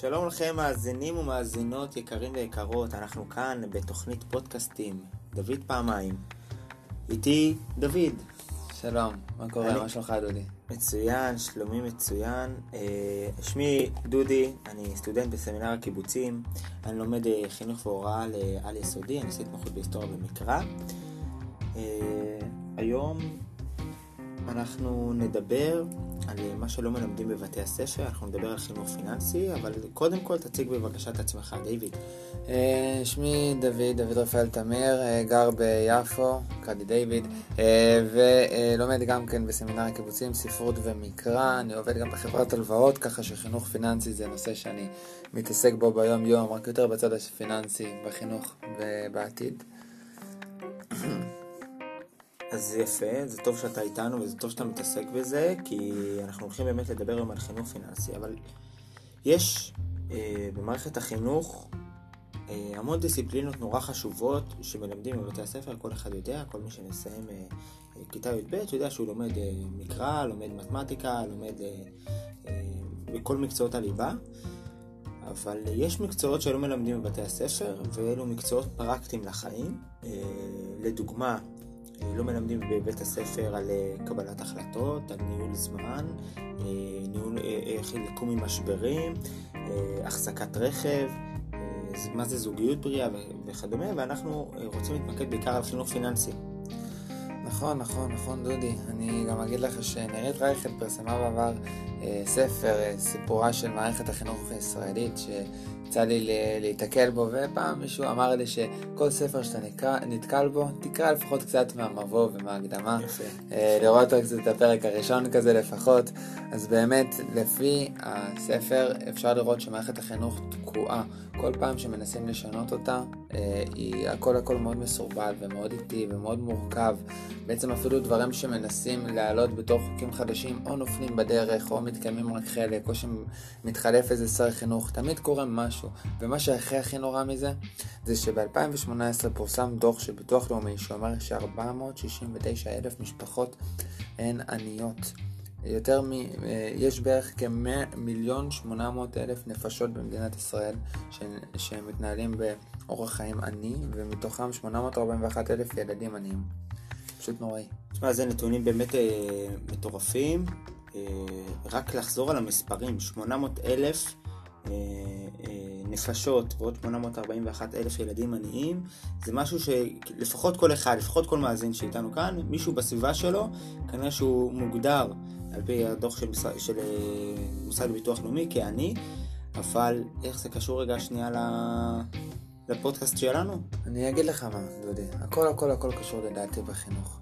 שלום לכם מאזינים ומאזינות יקרים ויקרות, אנחנו כאן בתוכנית פודקאסטים, דוד פעמיים. איתי דוד. שלום, מה קורה? אני- מה שלומך דודי? מצוין, שלומי מצוין. אה, שמי דודי, אני סטודנט בסמינר הקיבוצים, אני לומד אה, חינוך והוראה לעל יסודי, אני עושה התמחות בהיסטוריה במקרא. אה, היום אנחנו נדבר על אה, מה שלא מלמדים בבתי הספר, אנחנו נדבר על חינוך פיננסי, אבל קודם כל תציג בבקשה את עצמך, דיוויד. אה, שמי דוד, דוד רפאל תמיר, אה, גר ביפו, קראתי דיוויד, ולומד גם כן בסמינר הקיבוצים ספרות ומקרא, אני עובד גם בחברת הלוואות, ככה שחינוך פיננסי זה נושא שאני מתעסק בו ביום יום, רק יותר בצד הפיננסי בחינוך ובעתיד. אז יפה, זה טוב שאתה איתנו וזה טוב שאתה מתעסק בזה, כי אנחנו הולכים באמת לדבר היום על חינוך פיננסי, אבל יש אה, במערכת החינוך אה, המון דיסציפלינות נורא חשובות שמלמדים בבתי הספר, כל אחד יודע, כל מי שמסיים אה, אה, כיתה י"ב יודע שהוא לומד אה, מקרא, לומד מתמטיקה, לומד אה, אה, בכל מקצועות הליבה. אבל אה, יש מקצועות שלא מלמדים בבתי הספר, ואלו מקצועות פרקטיים לחיים. אה, לדוגמה, לא מלמדים בבית הספר על אה, קבלת החלטות, על ניהול זמן, אה, ניהול, אה, איך לקום ממשברים, אה, החזקת רכב, אה, מה זה זוגיות בריאה וכדומה, ואנחנו אה, רוצים להתמקד בעיקר על חינוך פיננסי. נכון, נכון, נכון דודי. אני גם אגיד לך שנירית רייכד פרסמה בעבר אה, ספר, אה, סיפורה של מערכת החינוך הישראלית, שיצא לי ל- להיתקל בו, ופעם מישהו אמר לי שכל ספר שאתה נקרא, נתקל בו, תקרא לפחות קצת מהמבוא ומההקדמה. אה, לראות רק את הפרק הראשון כזה לפחות. אז באמת, לפי הספר אפשר לראות שמערכת החינוך תקועה. כל פעם שמנסים לשנות אותה, אה, היא הכל הכל מאוד מסורבל ומאוד איטי ומאוד מורכב. בעצם אפילו דברים שמנסים להעלות בתור חוקים חדשים, או נופלים בדרך, או מתקיימים רק חלק, או שמתחלף איזה שר חינוך, תמיד קורה משהו. ומה שהכי הכי נורא מזה, זה שב-2018 פורסם דוח של ביטוח לאומי שאומר ש-469 אלף משפחות הן עניות. יותר מ... אה, יש בערך כ-100 מיליון 800 אלף נפשות במדינת ישראל ש... שמתנהלים באורח חיים עני, ומתוכם 841 אלף ילדים עניים. פשוט נוראי. תשמע, זה נתונים באמת אה, מטורפים. אה, רק לחזור על המספרים, 800 אלף אה, אה, נפשות ועוד 841 אלף ילדים עניים, זה משהו שלפחות כל אחד, לפחות כל מאזין שאיתנו כאן, מישהו בסביבה שלו, כנראה שהוא מוגדר על פי הדוח של, משרד- של אה, מוסד לביטוח לאומי כעני, אבל איך זה קשור רגע שנייה ל- לפודקאסט שלנו? אני אגיד לך מה, דודי, הכל הכל הכל קשור לדעתי בחינוך.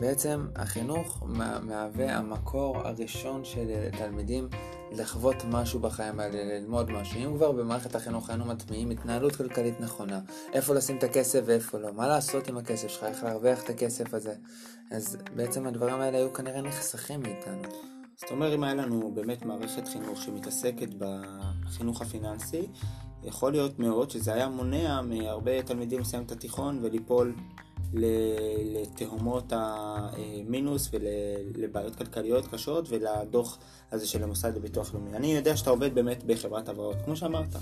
בעצם החינוך מה- מהווה המקור הראשון של תלמידים לחוות משהו בחיים האלה, ללמוד משהו. אם כבר במערכת החינוך היינו מטמיעים התנהלות כלכלית נכונה, איפה לשים את הכסף ואיפה לא, מה לעשות עם הכסף שלך, איך להרוויח את הכסף הזה, אז בעצם הדברים האלה היו כנראה נחסכים מאיתנו. זאת אומרת, אם היה לנו באמת מערכת חינוך שמתעסקת בחינוך הפיננסי, יכול להיות מאוד שזה היה מונע מהרבה תלמידים לסיים את התיכון וליפול לתהומות המינוס ולבעיות כלכליות קשות ולדוח הזה של המוסד לביטוח לאומי. אני יודע שאתה עובד באמת בחברת הלוואות, כמו שאמרת.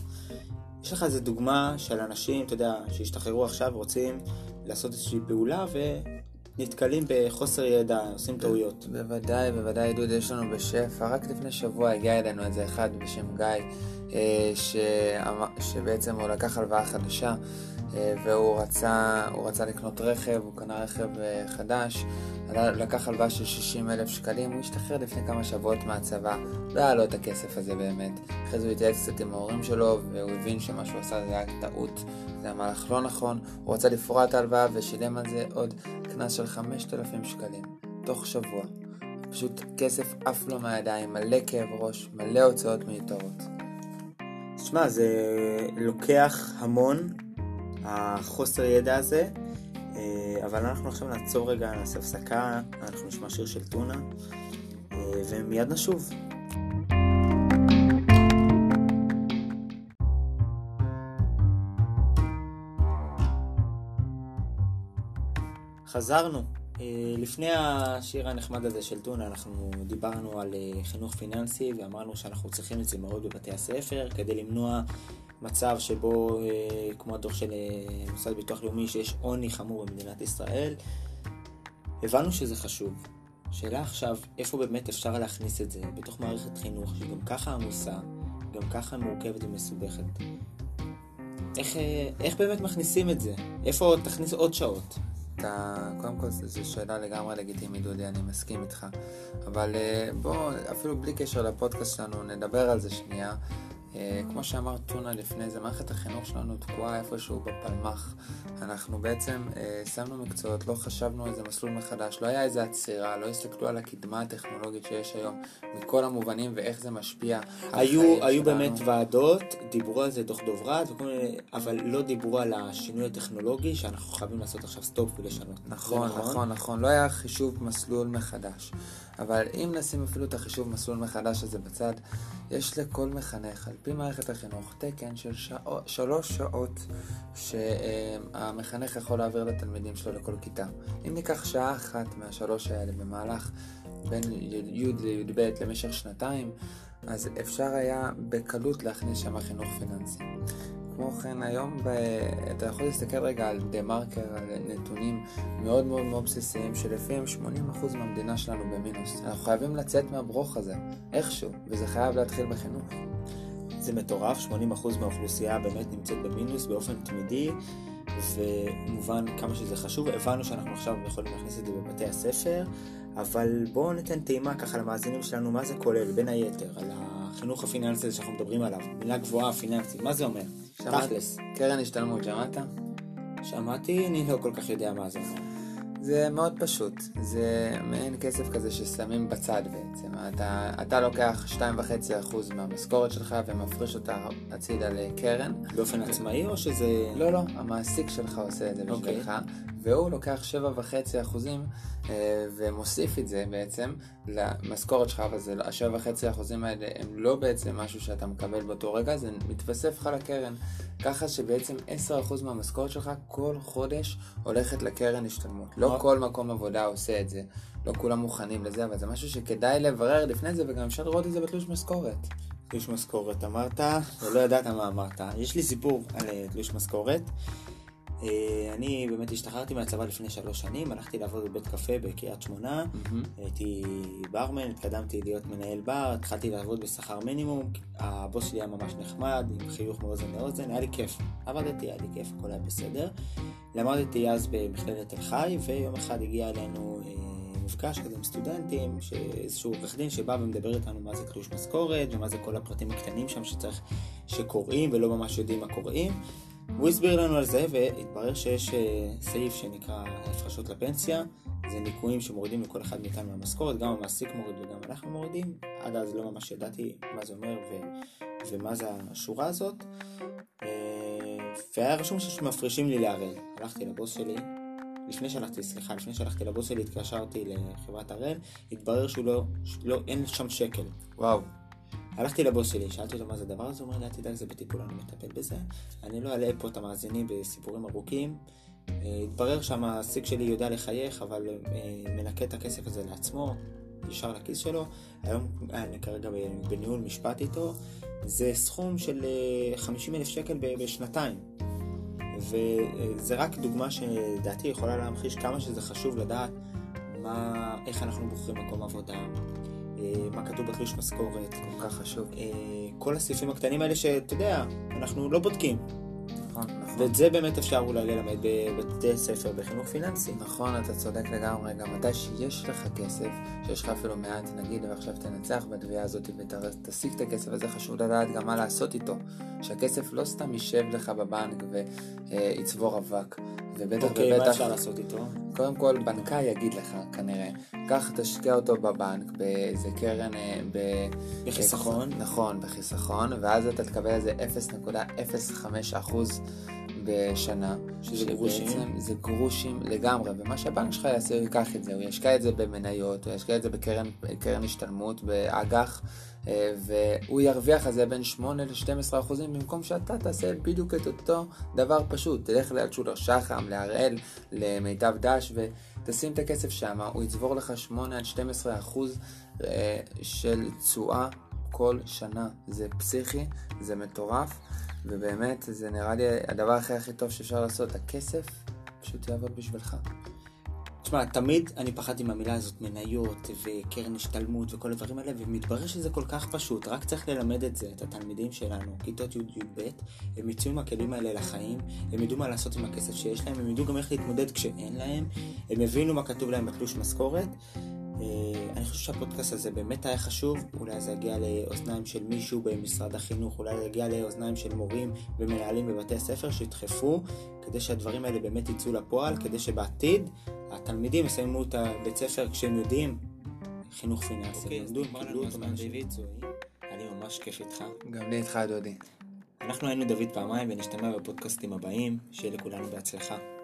יש לך איזה דוגמה של אנשים, אתה יודע, שהשתחררו עכשיו, רוצים לעשות איזושהי פעולה ונתקלים בחוסר ידע, עושים טעויות. בוודאי, בוודאי, דודי, יש לנו בשפע. רק לפני שבוע הגיע אלינו איזה אחד בשם גיא, אה, שאמר- שבעצם הוא לקח הלוואה חדשה, אה, והוא רצה, רצה לקנות רכב, הוא קנה רכב אה, חדש, לקח הלוואה של 60 אלף שקלים, הוא השתחרר לפני כמה שבועות מהצבא, לא היה לו את הכסף הזה באמת. אחרי זה הוא התייעץ קצת עם ההורים שלו, והוא הבין שמה שהוא עשה זה היה טעות, זה היה מהלך לא נכון, הוא רצה לפרוע את ההלוואה ושילם על זה עוד קנס של 5,000 שקלים, תוך שבוע. פשוט כסף עף לו מהידיים, מלא כאב ראש, מלא הוצאות מיותרות. תשמע, זה לוקח המון, החוסר ידע הזה, אה, אבל אנחנו עכשיו נעצור רגע, נעשה הפסקה, אנחנו נשמע שיר של טונה, אה, ומיד נשוב. חזרנו. אה, לפני השיר הנחמד הזה של טונה, אנחנו דיברנו על אה, חינוך פיננסי ואמרנו שאנחנו צריכים את זה מאוד בבתי הספר כדי למנוע מצב שבו, אה, כמו הדוח של מוסד ביטוח לאומי, שיש עוני חמור במדינת ישראל. הבנו שזה חשוב. שאלה עכשיו, איפה באמת אפשר להכניס את זה בתוך מערכת חינוך שגם ככה עמוסה, גם ככה מורכבת ומסובכת. איך, איך באמת מכניסים את זה? איפה תכניס עוד שעות? אתה, קודם כל זו שאלה לגמרי לגיטימית, דודי, אני מסכים איתך. אבל אה, בוא, אפילו בלי קשר לפודקאסט שלנו, נדבר על זה שנייה. אה, כמו שאמר טונה לפני זה, מערכת החינוך שלנו תקועה איפשהו בפלמ"ח. אנחנו בעצם אה, שמנו מקצועות, לא חשבנו איזה מסלול מחדש, לא היה איזה עצירה, לא הסתכלו על הקדמה הטכנולוגית שיש היום, מכל המובנים ואיך זה משפיע על היו, החיים היו שלנו. באמת ועדות, דיברו על זה דוח דוברת, אבל לא דיברו על השינוי הטכנולוגי שאנחנו חייבים לעשות עכשיו סטופ ולשנות. נכון, נכון, נכון, נכון, לא היה חישוב מסלול מחדש. אבל אם נשים אפילו את החישוב מסלול מחדש הזה בצד, יש לכל מחנך, על פי מערכת החינוך, תקן של שעות, שלוש שעות שהמחנך יכול להעביר לתלמידים שלו לכל כיתה. אם ניקח שעה אחת מהשלוש האלה במהלך בין י' לי"ב למשך שנתיים, אז אפשר היה בקלות להכניס שם חינוך פיננסי. כמו כן, היום ב... אתה יכול להסתכל רגע על דה מרקר, על נתונים מאוד מאוד מאוד בסיסיים, שלפיהם 80% מהמדינה שלנו במינוס. אנחנו חייבים לצאת מהברוך הזה, איכשהו, וזה חייב להתחיל בחינוך. זה מטורף, 80% מהאוכלוסייה באמת נמצאת במינוס באופן תמידי, ומובן כמה שזה חשוב. הבנו שאנחנו עכשיו יכולים להכניס את זה בבתי הספר, אבל בואו ניתן טעימה ככה למאזינים שלנו, מה זה כולל, בין היתר, על החינוך הפיננסי הזה שאנחנו מדברים עליו. מילה גבוהה, פיננסית, מה זה אומר? תכלס. קרן השתלמות, שמעת? שמעתי, אני לא כל כך יודע מה זה. זה מאוד פשוט, זה מעין כסף כזה ששמים בצד בעצם. אתה, אתה לוקח 2.5% מהמשכורת שלך ומפריש אותה הצידה לקרן. באופן. עצמאי או שזה... לא, לא, המעסיק שלך עושה את זה אוקיי. בשבילך, okay. והוא לוקח 7.5% אה, ומוסיף את זה בעצם למשכורת שלך, אבל ה-7.5% האלה הם לא בעצם משהו שאתה מקבל באותו רגע, זה מתווסף לך לקרן. ככה שבעצם 10% מהמשכורת שלך כל חודש הולכת לקרן השתלמות. לא כל מקום עבודה עושה את זה, לא כולם מוכנים לזה, אבל זה משהו שכדאי לברר לפני זה, וגם אפשר לראות את זה בתלוש משכורת. תלוש משכורת אמרת, ולא ידעת מה אמרת. יש לי סיפור על אה, תלוש משכורת. אה, אני באמת השתחררתי מהצבא לפני שלוש שנים, הלכתי לעבוד בבית קפה בקריית שמונה. הייתי ברמן, התקדמתי להיות מנהל בר, התחלתי לעבוד בשכר מינימום, הבוס שלי היה ממש נחמד, עם חיוך מאוזן לאוזן, היה לי כיף. עבדתי, היה לי כיף, הכל היה בסדר. למדתי אז במכללת תל חי, ויום אחד הגיע אלינו אה, מפגש כזה עם סטודנטים, איזשהו עורך דין שבא ומדבר איתנו מה זה תלוש משכורת, ומה זה כל הפרטים הקטנים שם שצריך, שקוראים ולא ממש יודעים מה קוראים. הוא הסביר לנו על זה והתברר שיש אה, סעיף שנקרא הפרשות לפנסיה, זה ניקויים שמורידים לכל אחד מאיתנו מהמשכורת, גם המעסיק מוריד וגם אנחנו מורידים, עד אז לא ממש ידעתי מה זה אומר ו... ומה זה השורה הזאת, אה, והיה רשום שמפרישים לי להראל, הלכתי לבוס שלי, לפני שהלכתי, סליחה, לפני שהלכתי לבוס שלי התקשרתי לחברת הראל, התברר שהוא לא, לא, אין שם שקל. וואו. הלכתי לבוס שלי, שאלתי אותו מה זה הדבר הזה, הוא אומר לי, אל תדאג, זה בטיפול, אני מטפל בזה. אני לא אעלה פה את המאזינים בסיפורים ארוכים. אה, התברר שהמעסיק שלי יודע לחייך, אבל אה, מנקה את הכסף הזה לעצמו, ישר לכיס שלו. היום אני כרגע בניהול משפט איתו, זה סכום של 50 אה, אלף שקל בשנתיים. וזה רק דוגמה שלדעתי יכולה להמחיש כמה שזה חשוב לדעת מה, איך אנחנו בוחרים מקום עבודה, אה, מה כתוב בתלוש משכורת. כל כך חשוב. אה, כל הסעיפים הקטנים האלה שאתה יודע, אנחנו לא בודקים. נכון, נכון. ואת זה באמת אפשר אולי ללמד בבתי ספר בחינוך פיננסי. נכון, אתה צודק לגמרי. גם מתי שיש לך כסף, שיש לך אפילו מעט, נגיד, ועכשיו תנצח בתביעה הזאת ותשיג את הכסף הזה, חשוב לדעת גם מה לעשות איתו. שהכסף לא סתם יישב לך בבנק ויצבור אבק. ובטח אוקיי, ובטח... מה אפשר לעשות איתו? קודם כל, בנקאי יגיד לך, כנראה, קח תשקיע אותו בבנק, באיזה קרן, אה, ב... בחיסכון. נכון, בחיסכון, ואז אתה תקבל איזה 0.05% בשנה. שזה גרושים. זה גרושים לגמרי, ומה שהבנק שלך יעשה, הוא ייקח את זה, הוא ישקיע את זה במניות, הוא ישקיע את זה בקרן השתלמות, באג"ח. אה, והוא ירוויח על זה בין 8 ל-12 אחוזים במקום שאתה תעשה בדיוק את אותו דבר פשוט. תלך לאלצ'ולר שחם, להראל, למיטב דש תשים את הכסף שם, הוא יצבור לך 8 עד 12 אחוז אה, של תשואה כל שנה. זה פסיכי, זה מטורף, ובאמת זה נראה לי הדבר הכי הכי טוב שאפשר לעשות. הכסף פשוט יעבוד בשבילך. תשמע, תמיד אני פחדתי מהמילה הזאת, מניות וקרן השתלמות וכל הדברים האלה, ומתברר שזה כל כך פשוט, רק צריך ללמד את זה, את התלמידים שלנו, כיתות י'-י"ב, הם יצאו עם הכלים האלה לחיים, הם ידעו מה לעשות עם הכסף שיש להם, הם ידעו גם איך להתמודד כשאין להם, הם הבינו מה כתוב להם בתלוש משכורת. אה, אני חושב שהפודקאסט הזה באמת היה חשוב, אולי זה יגיע לאוזניים של מישהו במשרד החינוך, אולי זה יגיע לאוזניים של מורים ומנהלים בבתי הספר שידחפו כדי שהדברים האלה באמת יצאו לפועל, כדי שבעתיד התלמידים יסיימו את הבית ספר כשהם יודעים חינוך פיננסי. אוקיי, אז קיבלו אותו מאנשים. אני ממש כיף איתך. גם לי איתך דודי. אנחנו היינו דוד פעמיים ונשתמע בפודקאסטים הבאים, שיהיה לכולנו בהצלחה.